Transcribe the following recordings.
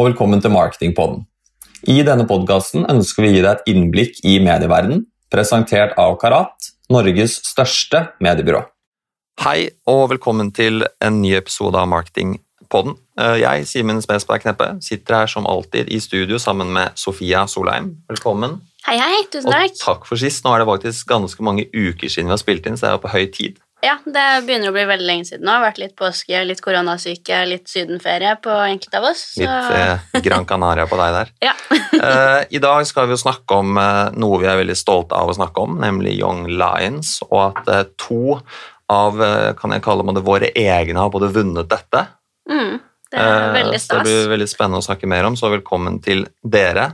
Og velkommen til Marketingpodden. I denne podkasten ønsker vi å gi deg et innblikk i medieverdenen, presentert av Karat, Norges største mediebyrå. Hei, og velkommen til en ny episode av Marketingpodden. Eh, Jeg, Simen Smedsberg Kneppe, sitter her som alltid i studio sammen med Sofia Solheim. Velkommen. Hei, hei. Tusen takk. Og takk for sist. Nå er det faktisk ganske mange uker siden vi har spilt inn, så det er på høy tid. Ja, Det begynner å bli veldig lenge siden nå. Det har vært litt påske, litt koronasyke, litt sydenferie på enkelte av oss. Så Litt eh, Gran Canaria på deg der. ja. Eh, I dag skal vi jo snakke om eh, noe vi er veldig stolte av å snakke om, nemlig Young Lions, og at eh, to av eh, kan jeg kalle det, våre egne har både vunnet dette. Mm, det er Eh, veldig så det blir veldig spennende å snakke mer om, så velkommen til dere.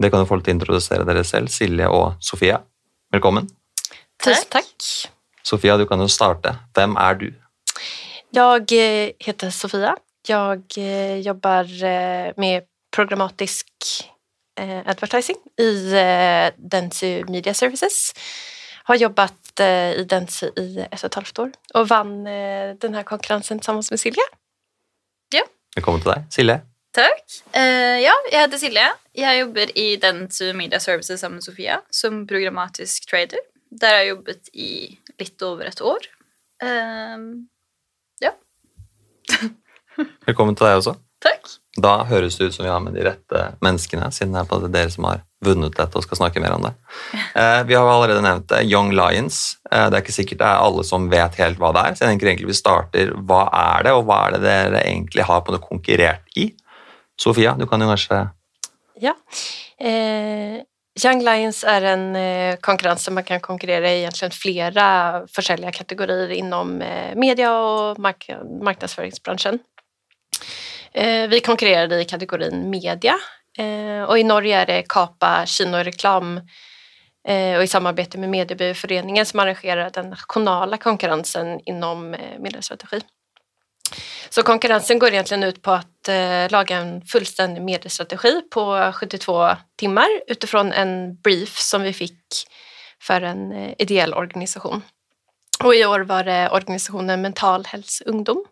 Det kan du få til å introdusere dere selv, Silje og Sofia. Velkommen. Tusen tack. Sofia, du kan jo starte. Hvem er du? Jag eh, heter Sofia. Jeg jobber eh, med programmatisk eh, advertising i eh, Dentsu Media Services. Har jobbat eh, i Dentsu i ett og et halvt år og vann denne konkurransen sammen konkurrensen Silje. med Silja. Velkommen til deg. Silje. Takk. Uh, ja, jeg heter Silje. Jeg jobber i Dentsu Media Services sammen med Sofia som programmatisk trader. Der har jeg jobbet i litt over et år. Eh, Velkommen til deg også. takk. Da høres det ut som vi har med de rette menneskene, siden det er på det dere som har vunnet dette og skal snakke mer om det. Eh, vi har allerede nevnt det, Young Lions. Eh, det er ikke sikkert det er alle som vet helt hva det er, så jeg tenker egentlig vi starter. Hva er det, og hva er det dere egentlig har på noe konkurrert i? Sofia, du kan jo kanskje Ja. Eh, Young Lions er en eh, konkurrens där man kan konkurrere i egentlig flere forskjellige kategorier inom eh, media og mark markedsføringsbransjen. Eh, vi konkurrerer i kategorien media och i Norge er det Kapa kinoreklam og i samarbeid med Mediebyråföreningen som arrangerer den nasjonale konkurrensen inom eh, mediestrategi. Så konkurrensen går egentlig ut på att eh, laga en fullstendig mediestrategi på 72 timmar utifrån en brief som vi fick för en eh, ideell organisation. Og i år var det organisationen Mental Helse Ungdom.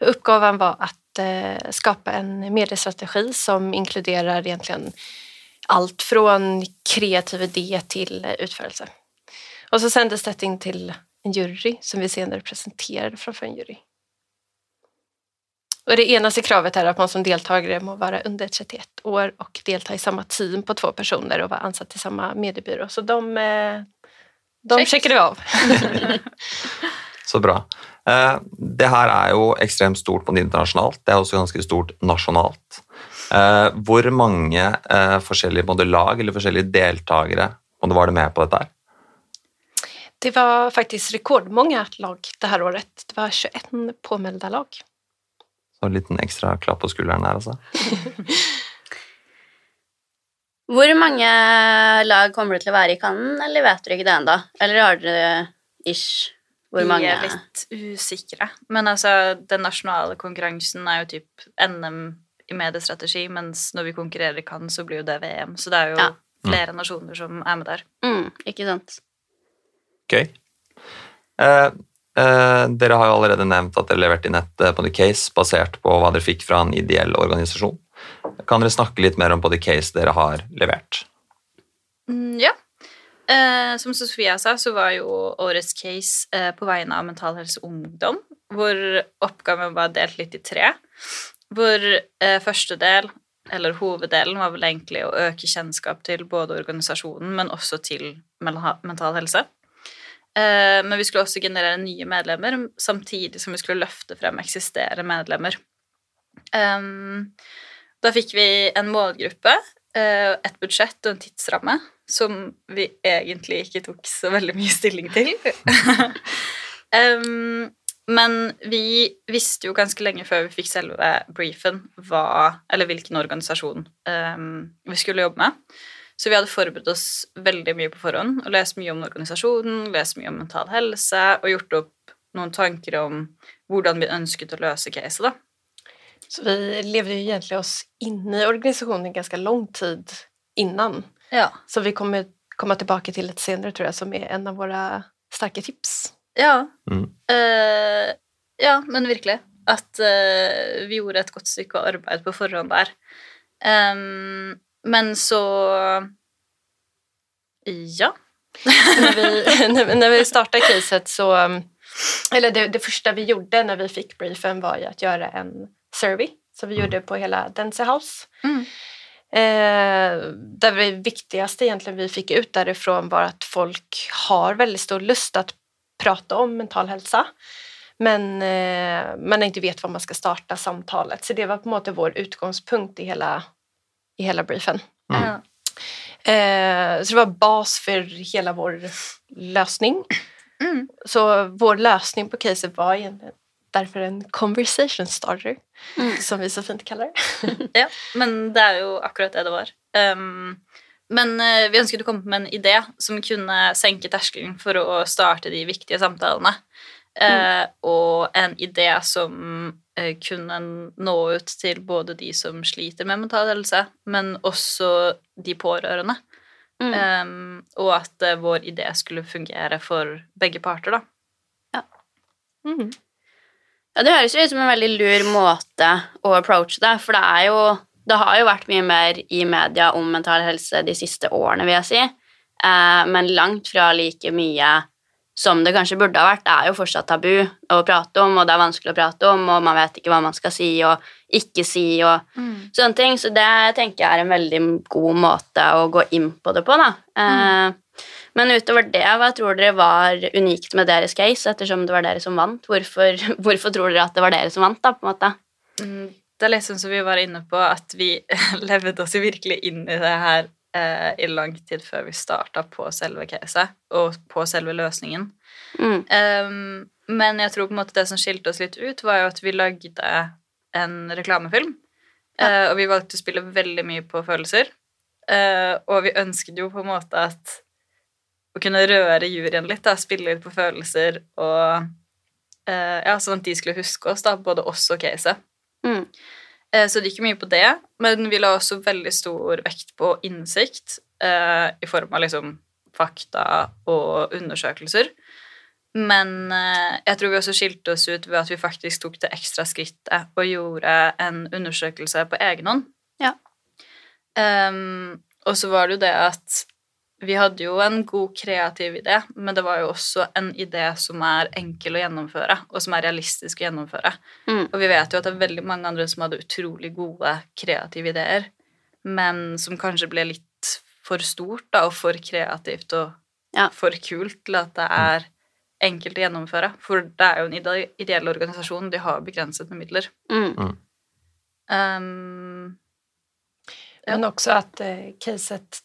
Uppgaven var att eh, skapa en mediestrategi som inkluderer egentligen allt från kreativ idé til utførelse. utförelse. Och så sendes dette inn til en jury som vi senere presenterade framför en jury. Och det enaste kravet är att man som deltagare må vara under 31 år och delta i samma team på två personer och vara ansatt i samma mediebyrå. Så de, eh, de Check. checkade vi av. Så bra. Eh, Det her er jo ekstremt stort både internasjonalt, det er også ganske stort nasjonalt. Eh, Hvor mange eh, forskjellige både lag eller forskjellige deltakere og var det med på dette her? Det var faktisk rekordmange lag det her året. Det var 21 påmeldte lag. Så en liten ekstra klapp på skulderen der, altså. Hvor mange lag kommer det til å være i Cannes, eller vet dere ikke det ennå? Eller har dere ish hvor mange? Vi er litt usikre. Men altså, den nasjonale konkurransen er jo typ NM i mediestrategi, mens når vi konkurrerer i Cannes, så blir jo det VM. Så det er jo Ja. flere nasjoner som er med der. Mm, ikke sant? Gøy. Okay. eh, dere har jo allerede nevnt at dere leverte inn et eh, på case basert på hva dere fikk fra en ideell organisasjon. Kan dere snakke litt mer om på the case dere har levert? Mm, ja. Eh, som Sofia sa, så var jo årets case eh, på vegne av Mental Helse Ungdom, hvor oppgaven var delt litt i tre. Hvor eh, første del, eller hoveddelen, var vel egentlig å øke kjennskap til både organisasjonen, men også til mental helse. Eh, men vi skulle også generere nye medlemmer, samtidig som vi skulle løfte frem eksisterende medlemmer. Da fikk vi en målgruppe, eh, et budsjett og en tidsramme som vi egentlig ikke tok så veldig mye stilling til. Men vi visste jo ganske lenge før vi fikk selve briefen hva, eller hvilken organisasjon vi skulle jobbe med. Så vi hadde forberedt oss veldig mye på forhånd og lest mye om organisasjonen, lest mye om mental helse og gjort opp noen tanker om hvordan vi ønsket å løse caset. da. Så vi levde jo egentlig oss inne i organisasjonen ganske lang tid innan. Ja. Så vi kommer komma tilbake til lite senere, tror jeg, som er en av våre sterke tips. Ja. Mm. Uh, ja, men virkelig. At uh, vi gjorde et godt stykke arbeid på forhånd der. Ehm, men så Ja. när, vi, när, vi startade caset så, eller det, det första vi gjorde när vi fick briefen var ju att göra en survey som vi gjorde på hela Dense House. Mm. Eh, där det viktigaste egentligen vi fick ut därifrån var att folk har väldigt stor lust att prata om mental hälsa. Men eh, man inte vet var man ska starta samtalet. Så det var på en måte vår utgångspunkt i hela, i hela briefen. Mm. Eh, så det var bas för hela vår lösning. Mm. Så vår lösning på caset var egentligen derfor en conversation starter, Mm. som vi så fint kaller det. Ja, men det er jo akkurat det det var. Um, men uh, vi ønsket å komme med en idé som kunne senke terskelen for å starte de viktige samtalene. Eh, og en idé som kunne nå ut til både de som sliter med mental helse, men også de pårørende. Mm. Um, og at eh, vår idé skulle fungere for begge parter, da. Mm. Ja, Det høres jo ut som en veldig lur måte å approache det, for det er jo Det har jo vært mye mer i media om mental helse de siste årene, vil jeg si, eh, men langt fra like mye som det kanskje burde ha vært. Det er jo fortsatt tabu å prate om, og det er vanskelig å prate om, og man vet ikke hva man skal si og ikke si og sånne ting, så det tenker jeg er en veldig god måte å gå inn på det på, da. Eh, Men utover det, hva tror dere var unikt med deres case, ettersom det var dere som vant? Hvorfor, hvorfor tror dere at det var dere som vant, da, på en måte? Mm, Det er sånn som vi var inne på, at vi levde oss jo virkelig inn i det her eh, i lang tid før vi starta på selve caset og på selve løsningen. Mm. Um, men jeg tror på en måte det som skilte oss litt ut, var jo at vi lagde en reklamefilm. eh, og vi valgte å spille veldig mye på følelser. Uh, og vi ønsket jo på en måte at å kunne røre juryen litt, da, spille litt på følelser og uh, Ja, sånn at de skulle huske oss, da, både oss og caset. Mm. Eh, Så det gikk mye på det, men vi la også veldig stor vekt på innsikt eh, i form av liksom fakta og undersøkelser. Men eh, jeg tror vi også skilte oss ut ved at vi faktisk tok det ekstra skrittet og gjorde en undersøkelse på egen hånd. Ja. Um, og så var det jo det at vi hadde jo en god kreativ idé, men det var jo også en idé som er enkel å gjennomføre, og som er realistisk å gjennomføre. Mm. Og vi vet jo at det er veldig mange andre som hadde utrolig gode kreative ideer, men som kanskje ble litt for stort da, og for kreativt og Ja. for kult til at det er enkelt å gjennomføre. For det er jo en ide ideell organisasjon, de har begrenset med midler. Mm. Um, Ja. Men også at uh, caset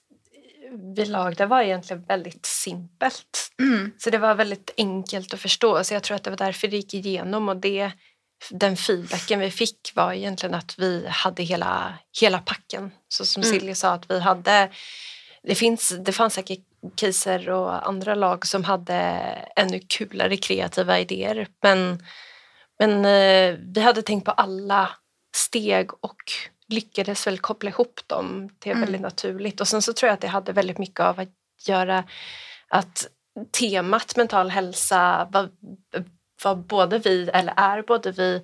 vi lagde var egentlig veldig simpelt. mm, Så det var veldig enkelt å forstå. Så jeg tror at det var derfor det gikk igjennom. Og det, den feedbacken vi fikk, var egentlig at vi hadde hele, hele packen. Så som Mm. Silje sa, at vi hadde Det, finns, det fanns sikkert caser og andre lag som hadde enda kulere kreative idéer. Men, men eh, vi hadde tenkt på alle steg och lyckades väl koppla ihop dem till Mm. väldigt naturligt. Och sen så tror jag att det hade väldigt mycket av att göra att temat mental hälsa var, var både vi, eller är både vi,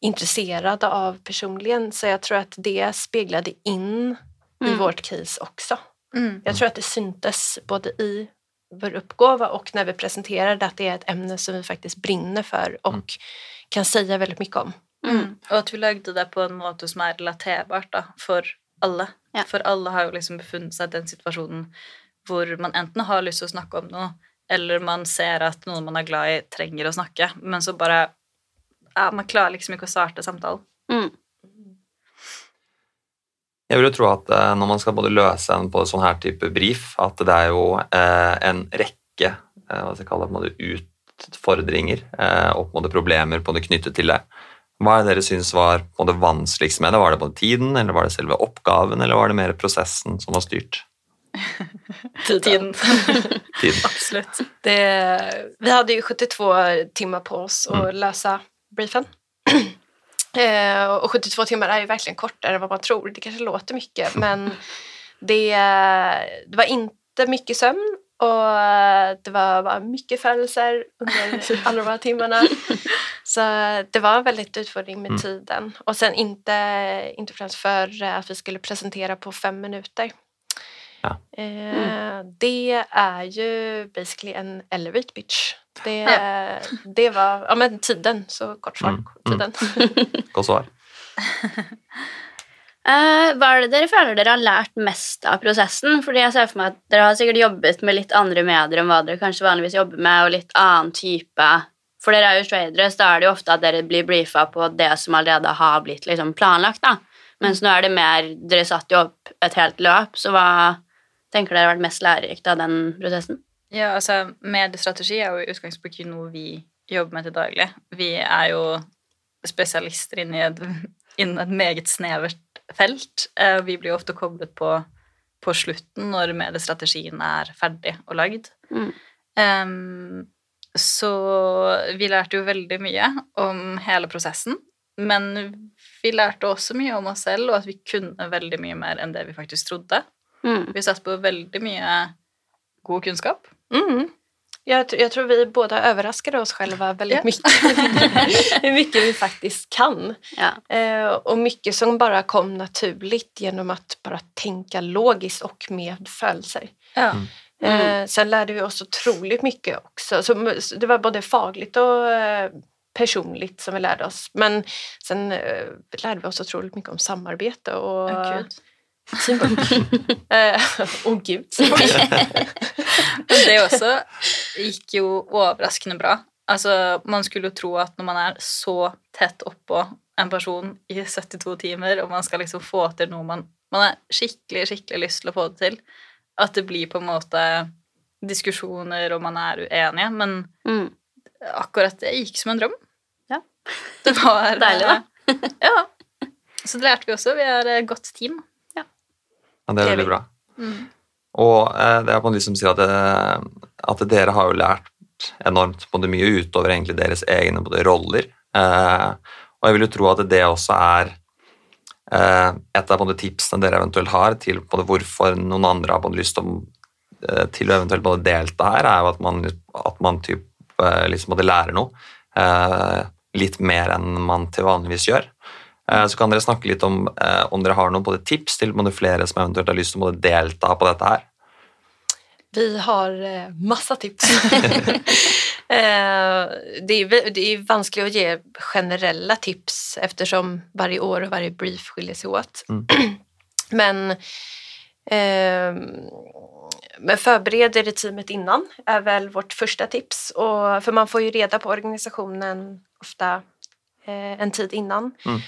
intresserade av personligen. Så jag tror att det speglade in i Mm. vårt case också. mm, Jag tror att det syntes både i vår uppgåva och när vi presenterade att det är ett ämne som vi faktiskt brinner för och kan säga väldigt mycket om. Mm. Og at vi lagde det på en måte som er relaterbart da, for alle. Ja. For alle har jo liksom befunnet seg i den situasjonen hvor man enten har lyst til å snakke om noe, eller man ser at noen man er glad i, trenger å snakke, men så bare ja, Man klarer liksom ikke å starte samtalen. Mm. Jeg vil jo tro at eh, når man skal både løse en på sånn her type brief, at det er jo eh, en rekke eh, hva skal jeg kalle det, utfordringer og på en måte problemer på det knyttet til det. Hva er det dere syns var på en måte vanskeligst med det? Var det både tiden, eller var det selve oppgaven, eller var det mer prosessen som var styrt? Tiden. Tiden. Absolutt. Det, vi hadde jo 72 timer på oss å mm. løse briefen. eh, och 72 timmar är ju verkligen kortare än vad man tror. Det kanske låter mycket, men det, det var inte mycket sömn och det var bara mycket födelser under alla de här timmarna. Så det var en veldig utfordring med Mm. tiden. Og sen ikke, ikke fremst for at vi skulle presentere på fem minuter. Ja. Eh, Det er jo basically en elevate bitch. Det, det var ja, men tiden, så kort svar. Mm, mm. Tiden. Godt svar. Uh, hva er det dere føler dere har lært mest av prosessen? Fordi jeg ser for meg at Dere har sikkert jobbet med litt andre medier enn hva dere kanskje vanligvis jobber med, og litt annen type For dere er jo tradere, så da er det jo ofte at dere blir brifa på det som allerede har blitt liksom planlagt. da. Mens nå er det mer Dere satte jo opp et helt løp, så hva tenker dere har vært mest lærerikt av den prosessen? Ja, altså, mediestrategi er jo i utgangspunktet ikke noe vi jobber med til daglig. Vi er jo spesialister innen et, innen et meget snevert felt. Eh, Vi blir jo ofte koblet på på slutten når mediestrategien er ferdig og lagd. Mm. Em, så vi lærte jo veldig mye om hele prosessen. Men vi lærte også mye om oss selv, og at vi kunne veldig mye mer enn det vi faktisk trodde. Mm. Vi satt på veldig mye god kunnskap. Mm. Jeg, jeg, tror vi både överraskade oss själva veldig yeah. mye. Hvor mye vi faktisk kan. Ja. Eh, og mye som bare kom naturlig gjennom å bare tenke logisk og med følelser. Ja. Eh, sen lärde vi oss otroligt mycket också. Så, det var både fagligt och eh, personligt som vi lärde oss. Men sen eh, lärde vi oss otroligt mycket om samarbete och Å, Gud. teamwork. eh, gud. Men det også gikk jo overraskende bra. Altså, man skulle jo tro at når man er så tett oppå en person i 72 timer, og man skal liksom få til noe man, man har skikkelig, skikkelig lyst til å få det til, at det blir på en måte diskusjoner, og man er uenige, men Mm. akkurat det gikk som en drøm. Ja. Det var Deilig, da. ja. Så det lærte vi også. Vi er et godt team. Ja, det er Det er veldig bra. Mm. Og eh, det er på en måte som sier at, det, at dere har jo lært enormt på det mye utover egentlig deres egne både roller. Eh, og jeg vil jo tro at det også er eh, et av tipsene dere eventuelt har til hvorfor noen andre har lyst til å, eh, til å eventuelt både delta her, er jo at man, at man typ, eh, liksom både lærer noe. Eh, litt mer enn man til vanligvis gjør. Eh, Så kan dere snakke litt om eh, om dere har noen tips til flere som eventuelt har lyst til å delta på dette her. Vi har masse tips. eh, det, är, det är vanskelig å gi generelle tips eftersom varje år og varje brief skiljer seg åt. Mm. Men, eh, men förbered er i teamet innan er vel vårt første tips. Og, for man får jo reda på organisasjonen ofte eh, en tid innan. Mm.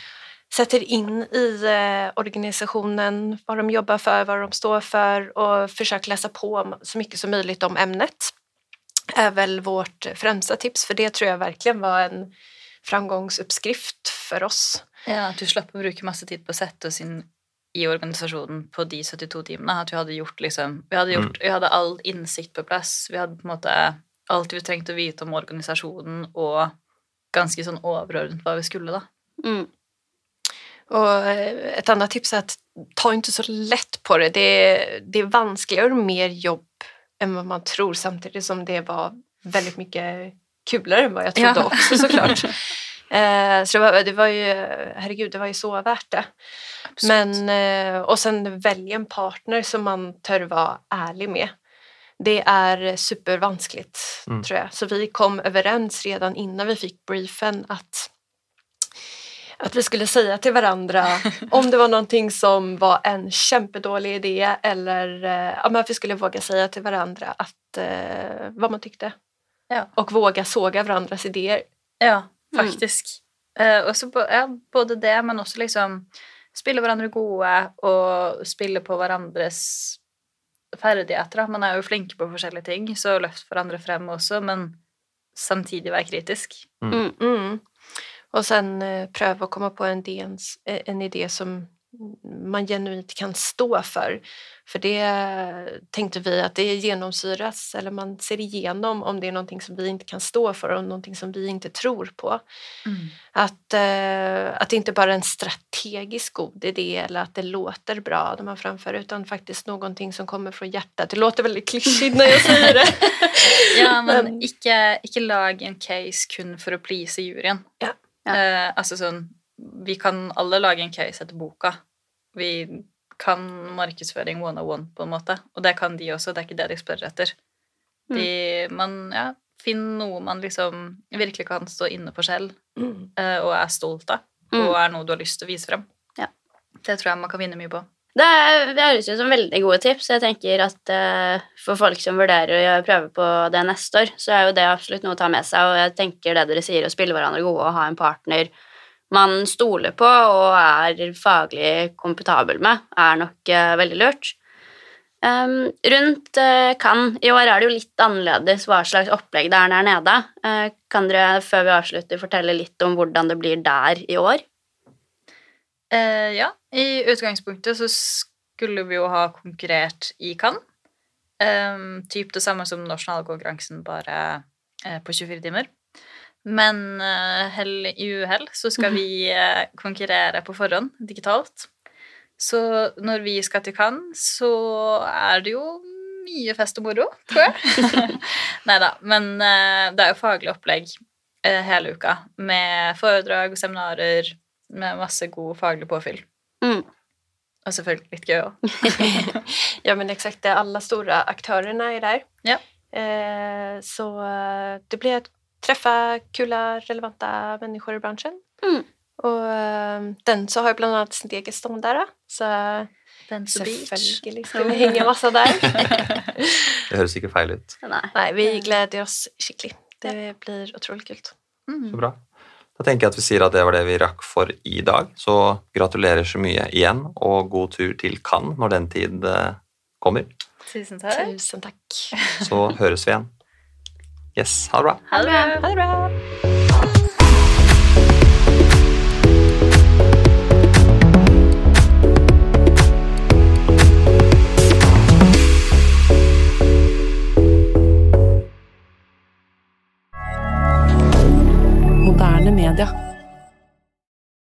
Sätter inn i eh, organisationen vad de jobber for, hva de står för och å läsa på så mye som mulig om ämnet. Är väl vårt främsta tips för det tror jag verkligen var en framgångsuppskrift för oss. Ja, at du slapp å bruke masse tid på å sette oss inn i organisasjonen på de 72 timene. At vi hadde gjort liksom Vi hadde, gjort, vi hadde all innsikt på plass. Vi hadde på en måte alt vi trengte å vite om organisasjonen, og ganske sånn overordnet hva vi skulle, da. Mm. Och eh, ett annat tips är att ta inte så lätt på det. Det är, det är vanskligare och mer jobb än vad man tror samtidigt som det var väldigt mycket kulare än vad jag trodde Ja. också såklart. Eh, så det var, det var ju, herregud, det var ju så värt det. Men, eh, och sen välja en partner som man tör vara ärlig med. Det är supervanskligt Mm. tror jag. Så vi kom överens redan innan vi fick briefen att att vi skulle säga till varandra om det var någonting som var en kämpedålig idé eller eh, ja, att vi skulle våga säga till varandra att, eh, vad man tyckte. Ja. Och våga såga varandras idéer. Ja, Mm. faktisk. Eh, også ja, både det, men også liksom spille hverandre gode og spille på hverandres ferdigheter. da. Man er jo flinke på forskjellige ting, så løft hverandre frem også, men samtidig være kritisk. Mm. Mm. Och sen eh, pröva att komma på en, idé, en idé som man genuint kan stå för. För det tänkte vi att det genomsyras, eller man ser igenom om det är någonting som vi inte kan stå för och någonting som vi inte tror på. Mm. Att, eh, att det inte bara är en strategisk god idé eller att det låter bra när man framför utan faktiskt någonting som kommer från hjärtat. Det låter väldigt klyschigt när jag säger det. Ja, men Men- ikke, ikke lag en case kun for å please juryen. Ja. Eh, altså sånn Vi kan alle lage en case etter boka. Vi kan markedsføring one on one, på en måte. Og det kan de også, det er ikke det de spør etter. De, man, ja, Finn noe man liksom virkelig kan stå inne på selv Mm. eh, og er stolt av, Mm. og er noe du har lyst til å vise frem. Ja. Det tror jeg man kan vinne mye på. Det, det høres ut som veldig gode tips. Jeg tenker at uh, For folk som vurderer å prøve på det neste år, så er jo det absolutt noe å ta med seg. Og jeg tenker det dere sier, å spille hverandre gode og ha en partner man stoler på og er faglig kompetabel med, er nok uh, veldig lurt. Um, rundt uh, Cannes i år er det jo litt annerledes hva slags opplegg det er der nede. Uh, kan dere før vi avslutter, fortelle litt om hvordan det blir der i år? Eh, ja, i utgangspunktet så skulle vi jo ha konkurrert i Cannes. Um, typ det samme som nasjonalkonkurransen, bare eh, på 24 timer. Men eh, hell i uhell så skal vi eh, konkurrere på forhånd, digitalt. Så når vi skal til Cannes, så er det jo mye fest og moro, tror jeg. Nei da. Men det er jo faglig opplegg hele uka, med foredrag og seminarer, med masse god faglig påfyll. Mm. Og selvfølgelig litt gøy òg. Ja men exakt, det är alla stora aktörerna är där. Ja. Eh, så eh, det blir å treffe kula, relevante mennesker i bransjen. Mm. Og eh, den så har blant annet sin egen stånd der Så Dance selvfølgelig skal vi henge masse der. Det høres ikke feil ut. Nei. Nei vi gleder oss skikkelig. Det blir utrolig kult. Mm. Så bra. Da tenker jeg at vi sier at det var det vi rakk for i dag. Så gratulerer så mye igjen, og god tur til Cannes når den tid eh, kommer. Tusen takk. Tusen takk. Så høres vi igjen. Yes, ha det bra. Ha det bra. Ha det bra!